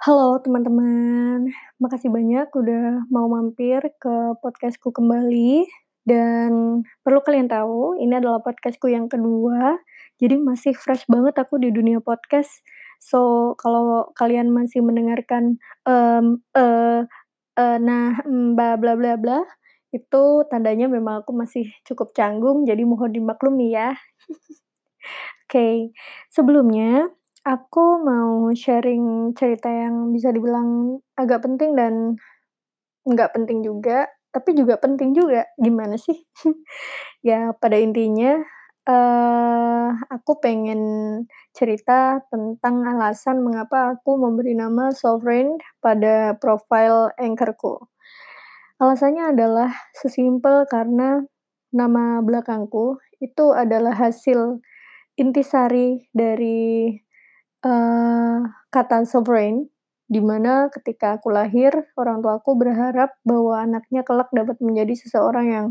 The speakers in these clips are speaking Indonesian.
Halo teman-teman, makasih banyak udah mau mampir ke podcastku kembali, dan perlu kalian tahu ini adalah podcastku yang kedua, jadi masih fresh banget aku di dunia podcast. So, kalau kalian masih mendengarkan, mmm, eee eee, nah, bla bla bla bla, itu tandanya memang aku masih cukup canggung, jadi mohon dimaklumi ya. Oke, sebelumnya aku mau sharing cerita yang bisa dibilang agak penting dan nggak penting juga, tapi juga penting juga, gimana sih? Ya pada intinya, eee, aku pengen cerita tentang alasan mengapa aku memberi nama Sovereign pada profile Anchor-ku. Alasannya adalah sesimpel karena nama belakangku itu adalah hasil intisari dari, eee, kata sovereign, di mana ketika aku lahir, orang tuaku berharap bahwa anaknya kelak dapat menjadi seseorang yang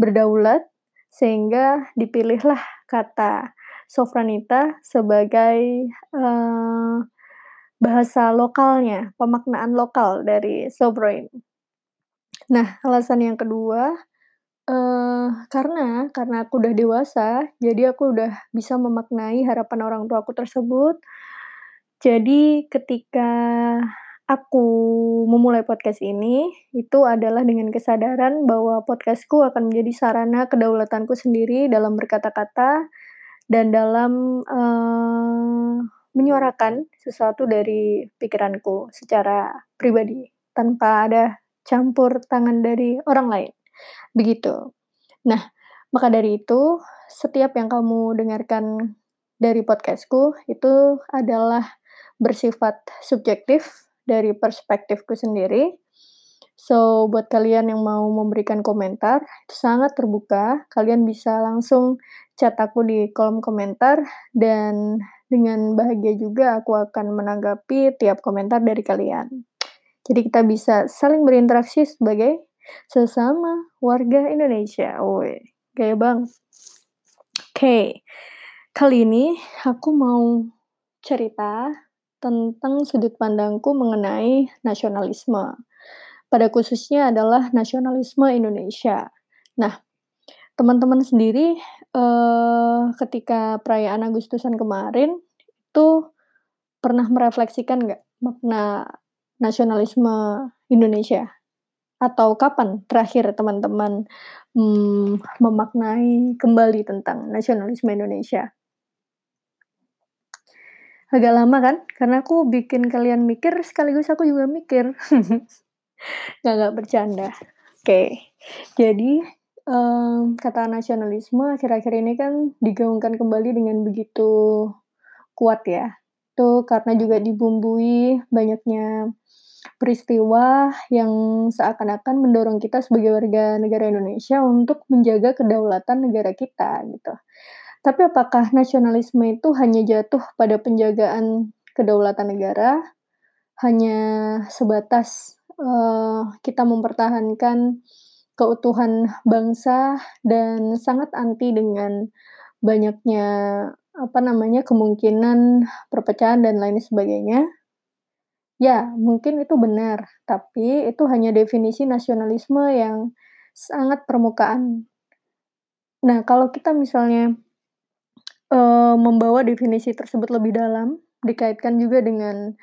berdaulat, sehingga dipilihlah kata Sofranita sebagai, eee, bahasa lokalnya, pemaknaan lokal dari sovereign. Nah, alasan yang kedua, eee, karena karena aku udah dewasa, jadi aku udah bisa memaknai harapan orang tuaku tersebut. Jadi ketika aku memulai podcast ini, itu adalah dengan kesadaran bahwa podcast-ku akan menjadi sarana kedaulatanku sendiri dalam berkata-kata dan dalam, eee, menyuarakan sesuatu dari pikiranku secara pribadi, tanpa ada campur tangan dari orang lain, begitu. Nah, maka dari itu, setiap yang kamu dengarkan dari podcast-ku, itu adalah bersifat subjektif dari perspektifku sendiri. So, buat kalian yang mau memberikan komentar, sangat terbuka, kalian bisa langsung chat aku di kolom komentar, dan dengan bahagia juga aku akan menanggapi tiap komentar dari kalian. Jadi kita bisa saling berinteraksi sebagai sesama warga Indonesia. Wih, gaya banget. Oke, kali ini aku mau cerita tentang sudut pandangku mengenai nasionalisme. Pada khususnya adalah nasionalisme Indonesia. Nah, teman-teman sendiri, eee, ketika perayaan Agustusan kemarin, itu pernah merefleksikan nggak makna nasionalisme Indonesia? Atau kapan terakhir teman-teman, mmm, memaknai kembali tentang nasionalisme Indonesia? Agak lama kan? Karena aku bikin kalian mikir, sekaligus aku juga mikir. Nggak nggak, bercanda. Oke, jadi, mmm, kata nasionalisme akhir-akhir ini kan digaungkan kembali dengan begitu kuat ya. Itu karena juga dibumbui banyaknya peristiwa yang seakan-akan mendorong kita sebagai warga negara Indonesia untuk menjaga kedaulatan negara kita, gitu. Tapi apakah nasionalisme itu hanya jatuh pada penjagaan kedaulatan negara, hanya sebatas, eee, kita mempertahankan keutuhan bangsa dan sangat anti dengan banyaknya, apa namanya, kemungkinan perpecahan dan lain sebagainya? Ya, mungkin itu benar, tapi itu hanya definisi nasionalisme yang sangat permukaan. Nah, kalau kita misalnya, eee, membawa definisi tersebut lebih dalam, dikaitkan juga dengan,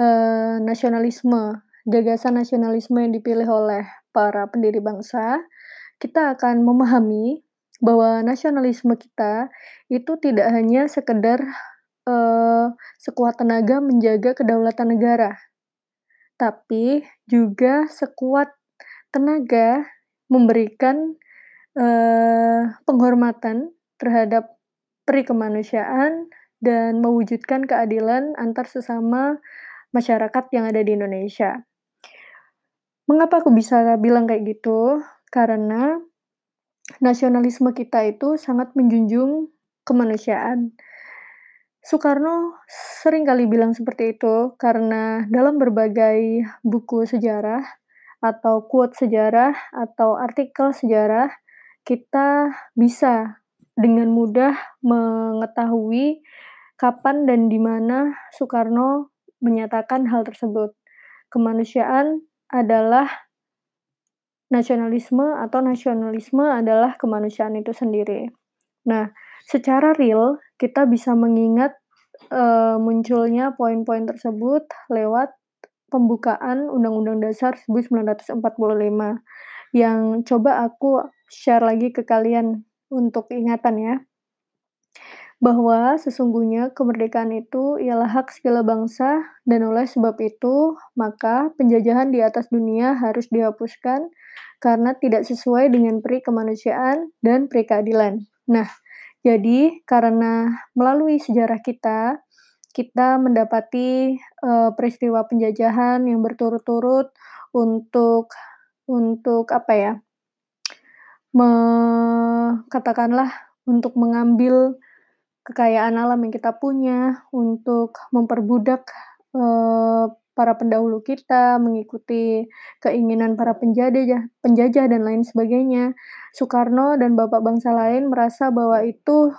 eee, nasionalisme, gagasan nasionalisme yang dipilih oleh para pendiri bangsa, kita akan memahami bahwa nasionalisme kita itu tidak hanya sekedar, eee, sekuat tenaga menjaga kedaulatan negara, tapi juga sekuat tenaga memberikan, eee, penghormatan terhadap peri kemanusiaan dan mewujudkan keadilan antar sesama masyarakat yang ada di Indonesia. Mengapa aku bisa bilang kayak gitu? Karena nasionalisme kita itu sangat menjunjung kemanusiaan. Soekarno sering kali bilang seperti itu, karena dalam berbagai buku sejarah atau quote sejarah atau artikel sejarah, kita bisa dengan mudah mengetahui kapan dan di mana Soekarno, menyatakan hal tersebut. Kemanusiaan adalah nasionalisme atau nasionalisme adalah kemanusiaan itu sendiri. Nah, secara real kita bisa mengingat uh, munculnya poin-poin tersebut lewat pembukaan Undang-Undang Dasar 1945 yang coba aku share lagi ke kalian untuk ingatan ya bahwa sesungguhnya kemerdekaan itu ialah hak segala bangsa dan oleh sebab itu maka penjajahan di atas dunia harus dihapuskan karena tidak sesuai dengan peri kemanusiaan dan peri keadilan. Nah, jadi karena melalui sejarah kita kita mendapati uh, peristiwa penjajahan yang berturut-turut untuk untuk apa ya? Me, katakanlah untuk mengambil kekayaan alam yang kita punya, untuk memperbudak uh, para pendahulu kita, mengikuti keinginan para penjajah, penjajah dan lain sebagainya. Soekarno dan bapak bangsa lain merasa bahwa itu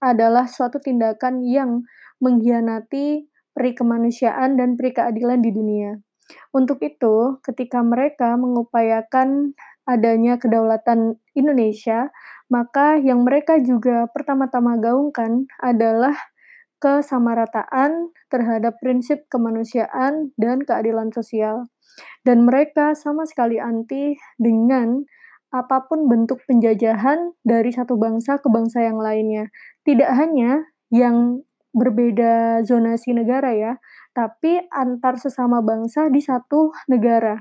adalah suatu tindakan yang mengkhianati peri kemanusiaan dan peri keadilan di dunia. Untuk itu, ketika mereka mengupayakan adanya kedaulatan Indonesia, maka yang mereka juga pertama-tama gaungkan adalah kesamarataan terhadap prinsip kemanusiaan dan keadilan sosial. Dan mereka sama sekali anti dengan apa pun bentuk penjajahan dari satu bangsa ke bangsa yang lainnya. Tidak hanya yang berbeda zonasi negara ya, tapi antar sesama bangsa di satu negara.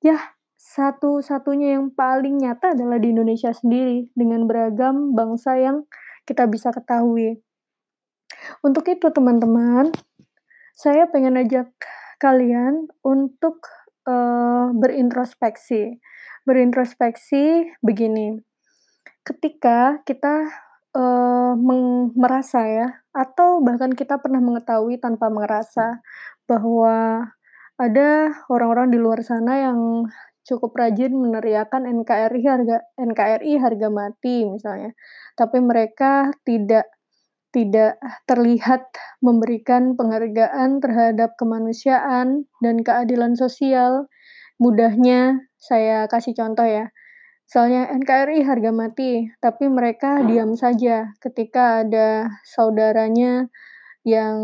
Ya, satu-satunya yang paling nyata adalah di Indonesia sendiri dengan beragam bangsa yang kita bisa ketahui. Untuk itu teman-teman, saya pengen ajak kalian untuk uh, berintrospeksi. Berintrospeksi begini, ketika kita uh, merasa ya, atau bahkan kita pernah mengetahui tanpa merasa bahwa ada orang-orang di luar sana yang cukup rajin meneriakan NKRI harga NKRI harga mati misalnya. Tapi mereka tidak tidak terlihat memberikan penghargaan terhadap kemanusiaan dan keadilan sosial. Mudahnya saya kasih contoh ya. Misalnya NKRI harga mati, tapi mereka diam saja ketika ada saudaranya yang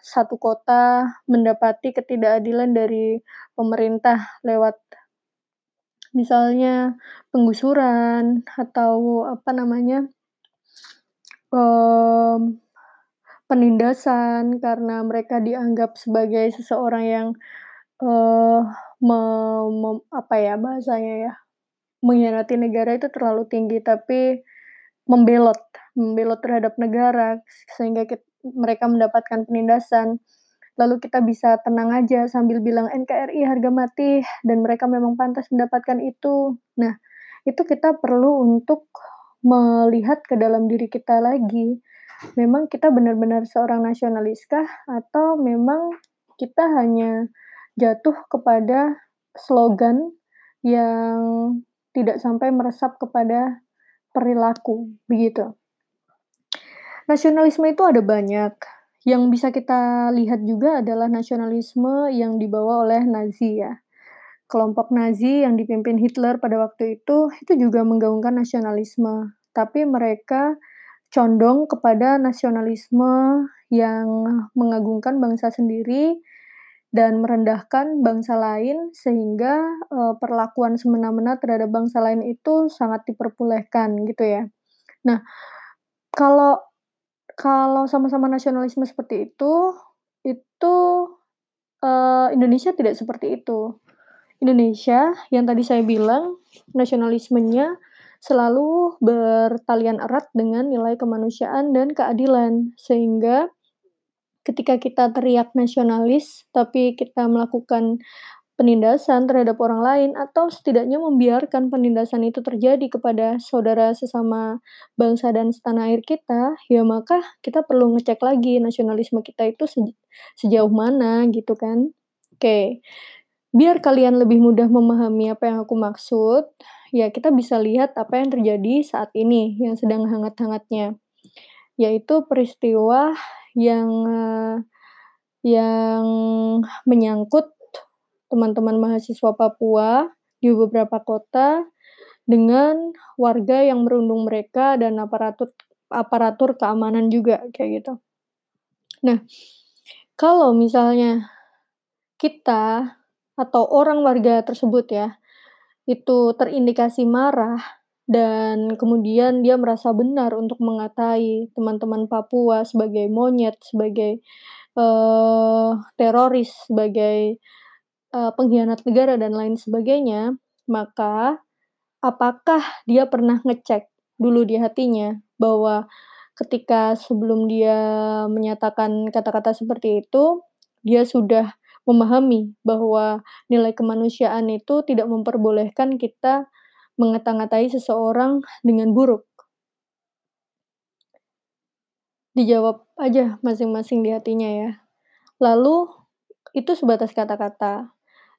satu kota mendapati ketidakadilan dari pemerintah lewat misalnya penggusuran atau apa namanya um, penindasan karena mereka dianggap sebagai seseorang yang uh, me, me, apa ya bahasanya ya mengkhianati negara itu terlalu tinggi tapi membelot membelot terhadap negara sehingga kita, mereka mendapatkan penindasan lalu kita bisa tenang aja sambil bilang NKRI harga mati dan mereka memang pantas mendapatkan itu. Nah, itu kita perlu untuk melihat ke dalam diri kita lagi. Memang kita benar-benar seorang nasionaliskah atau memang kita hanya jatuh kepada slogan yang tidak sampai meresap kepada perilaku begitu. Nasionalisme itu ada banyak yang bisa kita lihat juga adalah nasionalisme yang dibawa oleh Nazi ya. Kelompok Nazi yang dipimpin Hitler pada waktu itu, itu juga menggaungkan nasionalisme. Tapi mereka condong kepada nasionalisme yang mengagungkan bangsa sendiri dan merendahkan bangsa lain sehingga e, perlakuan semena-mena terhadap bangsa lain itu sangat diperbolehkan gitu ya. Nah, kalau kalau sama-sama nasionalisme seperti itu, itu, uh, Indonesia tidak seperti itu. Indonesia yang tadi saya bilang nasionalismenya selalu bertalian erat dengan nilai kemanusiaan dan keadilan, sehingga ketika kita teriak nasionalis, tapi kita melakukan penindasan terhadap orang lain atau setidaknya membiarkan penindasan itu terjadi kepada saudara sesama bangsa dan setanah air kita, ya maka kita perlu ngecek lagi nasionalisme kita itu sejauh mana gitu kan. Oke. Biar kalian lebih mudah memahami apa yang aku maksud, ya kita bisa lihat apa yang terjadi saat ini yang sedang hangat-hangatnya. Yaitu peristiwa yang yang menyangkut teman-teman mahasiswa Papua di beberapa kota dengan warga yang merundung mereka dan aparatur aparatur keamanan juga kayak gitu. Nah, kalau misalnya kita atau orang warga tersebut ya, itu terindikasi marah dan kemudian dia merasa benar untuk mengatai teman-teman Papua sebagai monyet, sebagai, uh, teroris, sebagai, uh, pengkhianat negara dan lain sebagainya, maka apakah dia pernah ngecek dulu di hatinya bahwa ketika sebelum dia menyatakan kata-kata seperti itu, dia sudah memahami bahwa nilai kemanusiaan itu tidak memperbolehkan kita mengata-ngatai seseorang dengan buruk. Dijawab aja masing-masing di hatinya ya. Lalu itu sebatas kata-kata.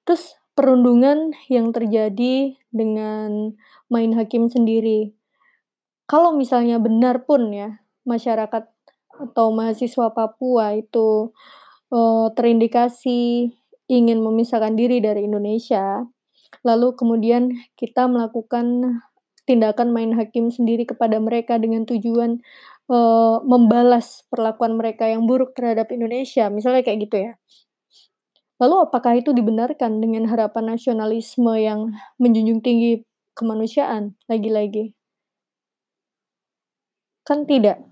Terus perundungan yang terjadi dengan main hakim sendiri. Kalau misalnya benar pun ya, masyarakat atau mahasiswa Papua itu, uh, terindikasi ingin memisahkan diri dari Indonesia, lalu kemudian kita melakukan tindakan main hakim sendiri kepada mereka dengan tujuan, uh, membalas perlakuan mereka yang buruk terhadap Indonesia, misalnya kayak gitu ya. Lalu apakah itu dibenarkan dengan harapan nasionalisme yang menjunjung tinggi kemanusiaan lagi-lagi? Kan tidak.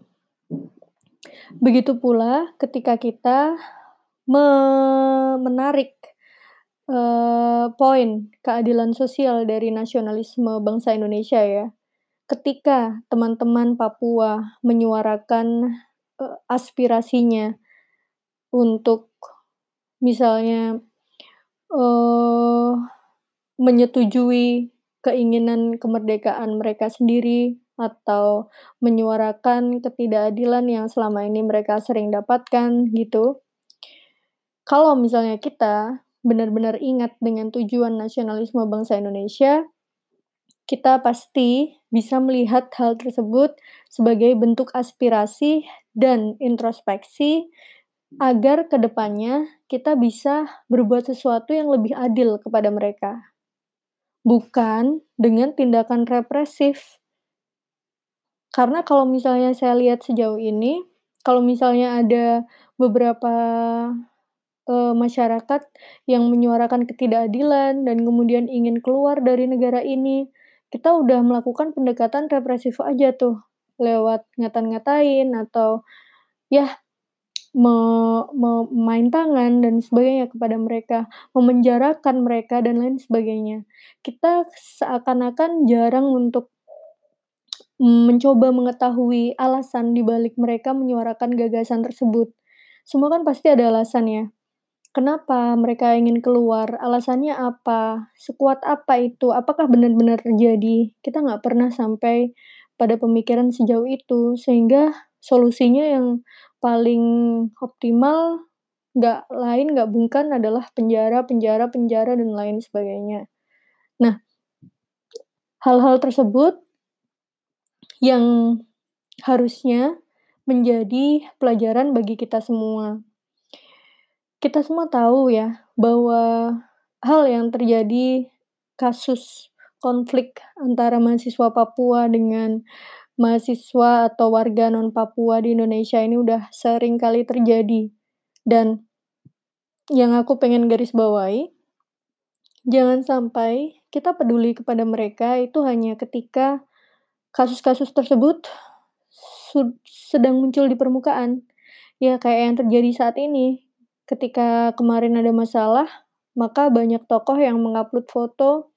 Begitu pula ketika kita me menarik, uh, poin keadilan sosial dari nasionalisme bangsa Indonesia ya. Ketika teman-teman Papua menyuarakan, uh, aspirasinya untuk misalnya, uh, menyetujui keinginan kemerdekaan mereka sendiri, atau menyuarakan ketidakadilan yang selama ini mereka sering dapatkan, gitu. Kalau misalnya kita benar-benar ingat dengan tujuan nasionalisme bangsa Indonesia, kita pasti bisa melihat hal tersebut sebagai bentuk aspirasi dan introspeksi agar ke depannya kita bisa berbuat sesuatu yang lebih adil kepada mereka. Bukan dengan tindakan represif. Karena kalau misalnya saya lihat sejauh ini, kalau misalnya ada beberapa, uh, masyarakat yang menyuarakan ketidakadilan dan kemudian ingin keluar dari negara ini, kita udah melakukan pendekatan represif aja tuh, lewat ngata-ngatain atau ya me me main tangan dan sebagainya kepada mereka, memenjarakan mereka dan lain sebagainya. Kita seakan-akan jarang untuk mencoba mengetahui alasan di balik mereka menyuarakan gagasan tersebut. Semua kan pasti ada alasannya. Kenapa mereka ingin keluar? Alasannya apa? Sekuat apa itu? Apakah benar-benar terjadi? Kita nggak pernah sampai pada pemikiran sejauh itu, sehingga solusinya yang paling optimal nggak lain nggak bukan adalah penjara, penjara, penjara dan lain sebagainya. Nah, hal-hal tersebut yang harusnya menjadi pelajaran bagi kita semua. Kita semua tahu ya bahwa hal yang terjadi kasus konflik antara mahasiswa Papua dengan mahasiswa atau warga non Papua di Indonesia ini udah sering kali terjadi. Dan yang aku pengen garis bawahi, jangan sampai kita peduli kepada mereka itu hanya ketika kasus-kasus tersebut sedang muncul di permukaan. Ya kayak yang terjadi saat ini. Ketika kemarin ada masalah, maka banyak tokoh yang mengupload foto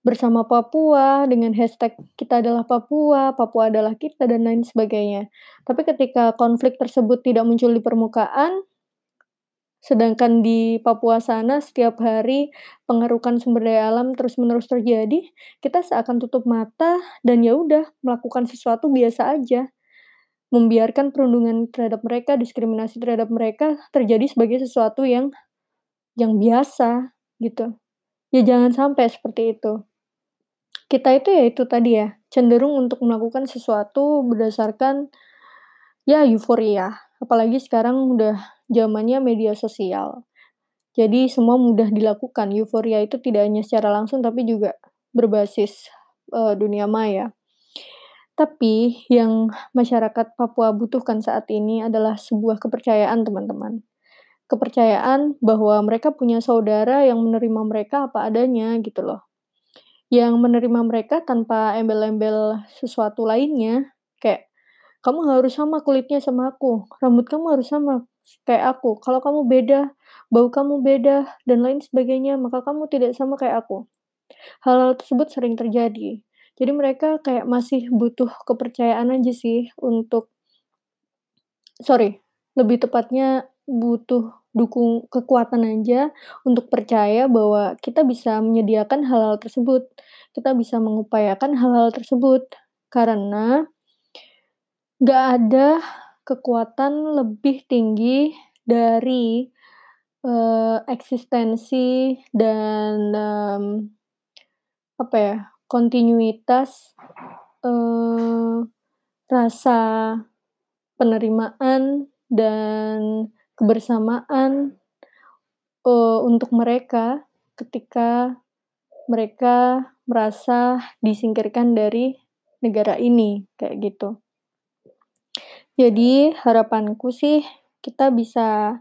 bersama Papua dengan hashtag kita adalah Papua, Papua adalah kita dan lain sebagainya. Tapi ketika konflik tersebut tidak muncul di permukaan, sedangkan di Papua sana setiap hari pengerukan sumber daya alam terus-menerus terjadi, kita seakan tutup mata dan ya udah melakukan sesuatu biasa aja. Membiarkan perundungan terhadap mereka, diskriminasi terhadap mereka terjadi sebagai sesuatu yang yang biasa gitu. Ya jangan sampai seperti itu. Kita itu ya itu tadi ya, cenderung untuk melakukan sesuatu berdasarkan, ya euforia. Apalagi sekarang udah zamannya media sosial. Jadi semua mudah dilakukan, euforia itu tidak hanya secara langsung tapi juga berbasis, eee, dunia maya. Tapi yang masyarakat Papua butuhkan saat ini adalah sebuah kepercayaan, teman-teman. Kepercayaan bahwa mereka punya saudara yang menerima mereka apa adanya gitu loh. Yang menerima mereka tanpa embel-embel sesuatu lainnya, kayak, "Kamu harus sama kulitnya sama aku, rambut kamu harus sama kayak aku, kalau kamu beda, bau kamu beda, dan lain sebagainya, maka kamu tidak sama kayak aku." Hal-hal tersebut sering terjadi. Jadi mereka kayak masih butuh kepercayaan aja sih untuk sorry, lebih tepatnya butuh dukung kekuatan aja untuk percaya bahwa kita bisa menyediakan hal-hal tersebut, kita bisa mengupayakan hal-hal tersebut. Karena nggak ada kekuatan lebih tinggi dari, eee, eksistensi dan, mmm, apa ya, kontinuitas, eee, rasa penerimaan dan kebersamaan, eee, untuk mereka ketika mereka merasa disingkirkan dari negara ini, kayak gitu. Jadi harapanku sih kita bisa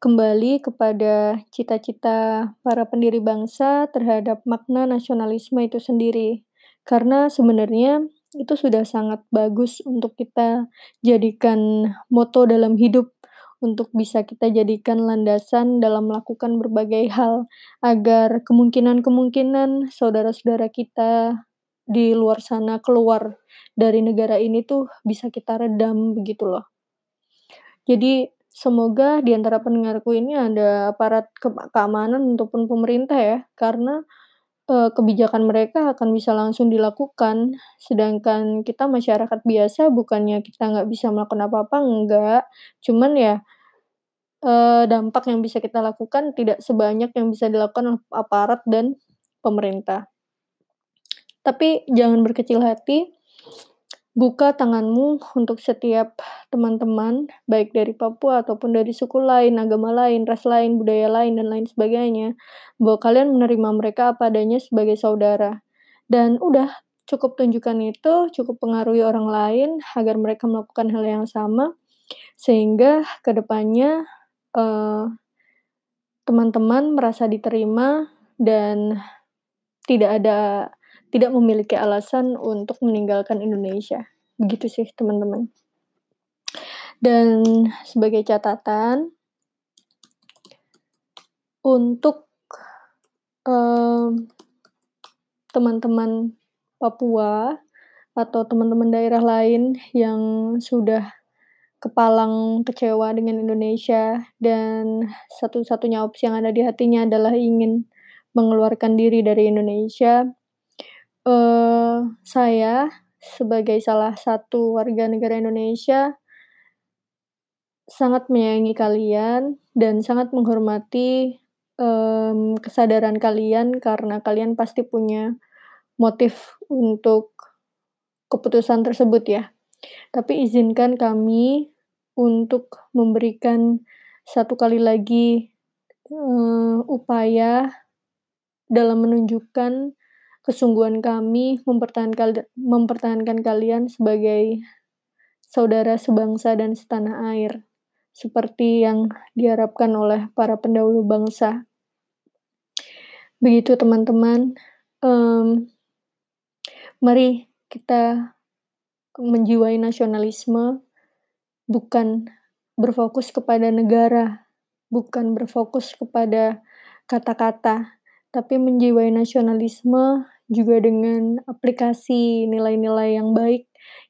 kembali kepada cita-cita para pendiri bangsa terhadap makna nasionalisme itu sendiri. Karena sebenarnya itu sudah sangat bagus untuk kita jadikan moto dalam hidup, untuk bisa kita jadikan landasan dalam melakukan berbagai hal, agar kemungkinan-kemungkinan saudara-saudara kita di luar sana keluar dari negara ini tuh bisa kita redam, begitu loh. Jadi semoga di antara pendengarku ini ada aparat kep keamanan ataupun pemerintah ya, karena, eee, kebijakan mereka akan bisa langsung dilakukan, sedangkan kita masyarakat biasa bukannya kita nggak bisa melakukan apa-apa, enggak, cuman ya, eee, dampak yang bisa kita lakukan tidak sebanyak yang bisa dilakukan oleh aparat dan pemerintah. Tapi jangan berkecil hati, buka tanganmu untuk setiap teman-teman, baik dari Papua ataupun dari suku lain, agama lain, ras lain, budaya lain, dan lain sebagainya, bahwa kalian menerima mereka apa adanya sebagai saudara. Dan udah, cukup tunjukkan itu, cukup pengaruhi orang lain agar mereka melakukan hal yang sama, sehingga ke depannya, eee, teman-teman merasa diterima dan tidak ada tidak memiliki alasan untuk meninggalkan Indonesia. Begitu sih, teman-teman. Dan sebagai catatan untuk, teman-teman Papua atau teman-teman daerah lain yang sudah kepalang kecewa dengan Indonesia dan satu-satunya opsi yang ada di hatinya adalah ingin mengeluarkan diri dari Indonesia. Eee, saya sebagai salah satu warga negara Indonesia sangat menyayangi kalian dan sangat menghormati, mmm, kesadaran kalian karena kalian pasti punya motif untuk keputusan tersebut ya. Tapi izinkan kami untuk memberikan satu kali lagi, eee, upaya dalam menunjukkan kesungguhan kami mempertahankal mempertahankan kalian sebagai saudara sebangsa dan setanah air, seperti yang diharapkan oleh para pendahulu bangsa. Begitu teman-teman, mmm, mari kita menjiwai nasionalisme, bukan berfokus kepada negara, bukan berfokus kepada kata-kata, tapi menjiwai nasionalisme juga dengan aplikasi nilai-nilai yang baik,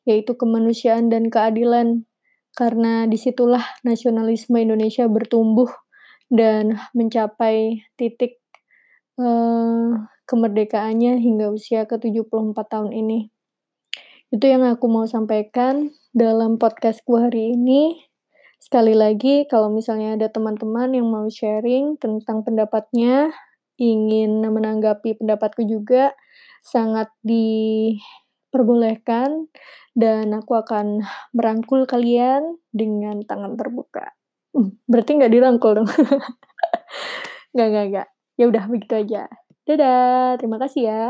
yaitu kemanusiaan dan keadilan. Karena di situlah nasionalisme Indonesia bertumbuh dan mencapai titik, eee, kemerdekaannya hingga usia ke-74 tahun ini. Itu yang aku mau sampaikan dalam podcast-ku hari ini. Sekali lagi, kalau misalnya ada teman-teman yang mau sharing tentang pendapatnya, ingin menanggapi pendapatku juga, sangat diperbolehkan dan aku akan merangkul kalian dengan tangan terbuka. Mmm, berarti nggak dirangkul dong? Nggak nggak nggak. Ya udah begitu aja. Dadah, terima kasih ya.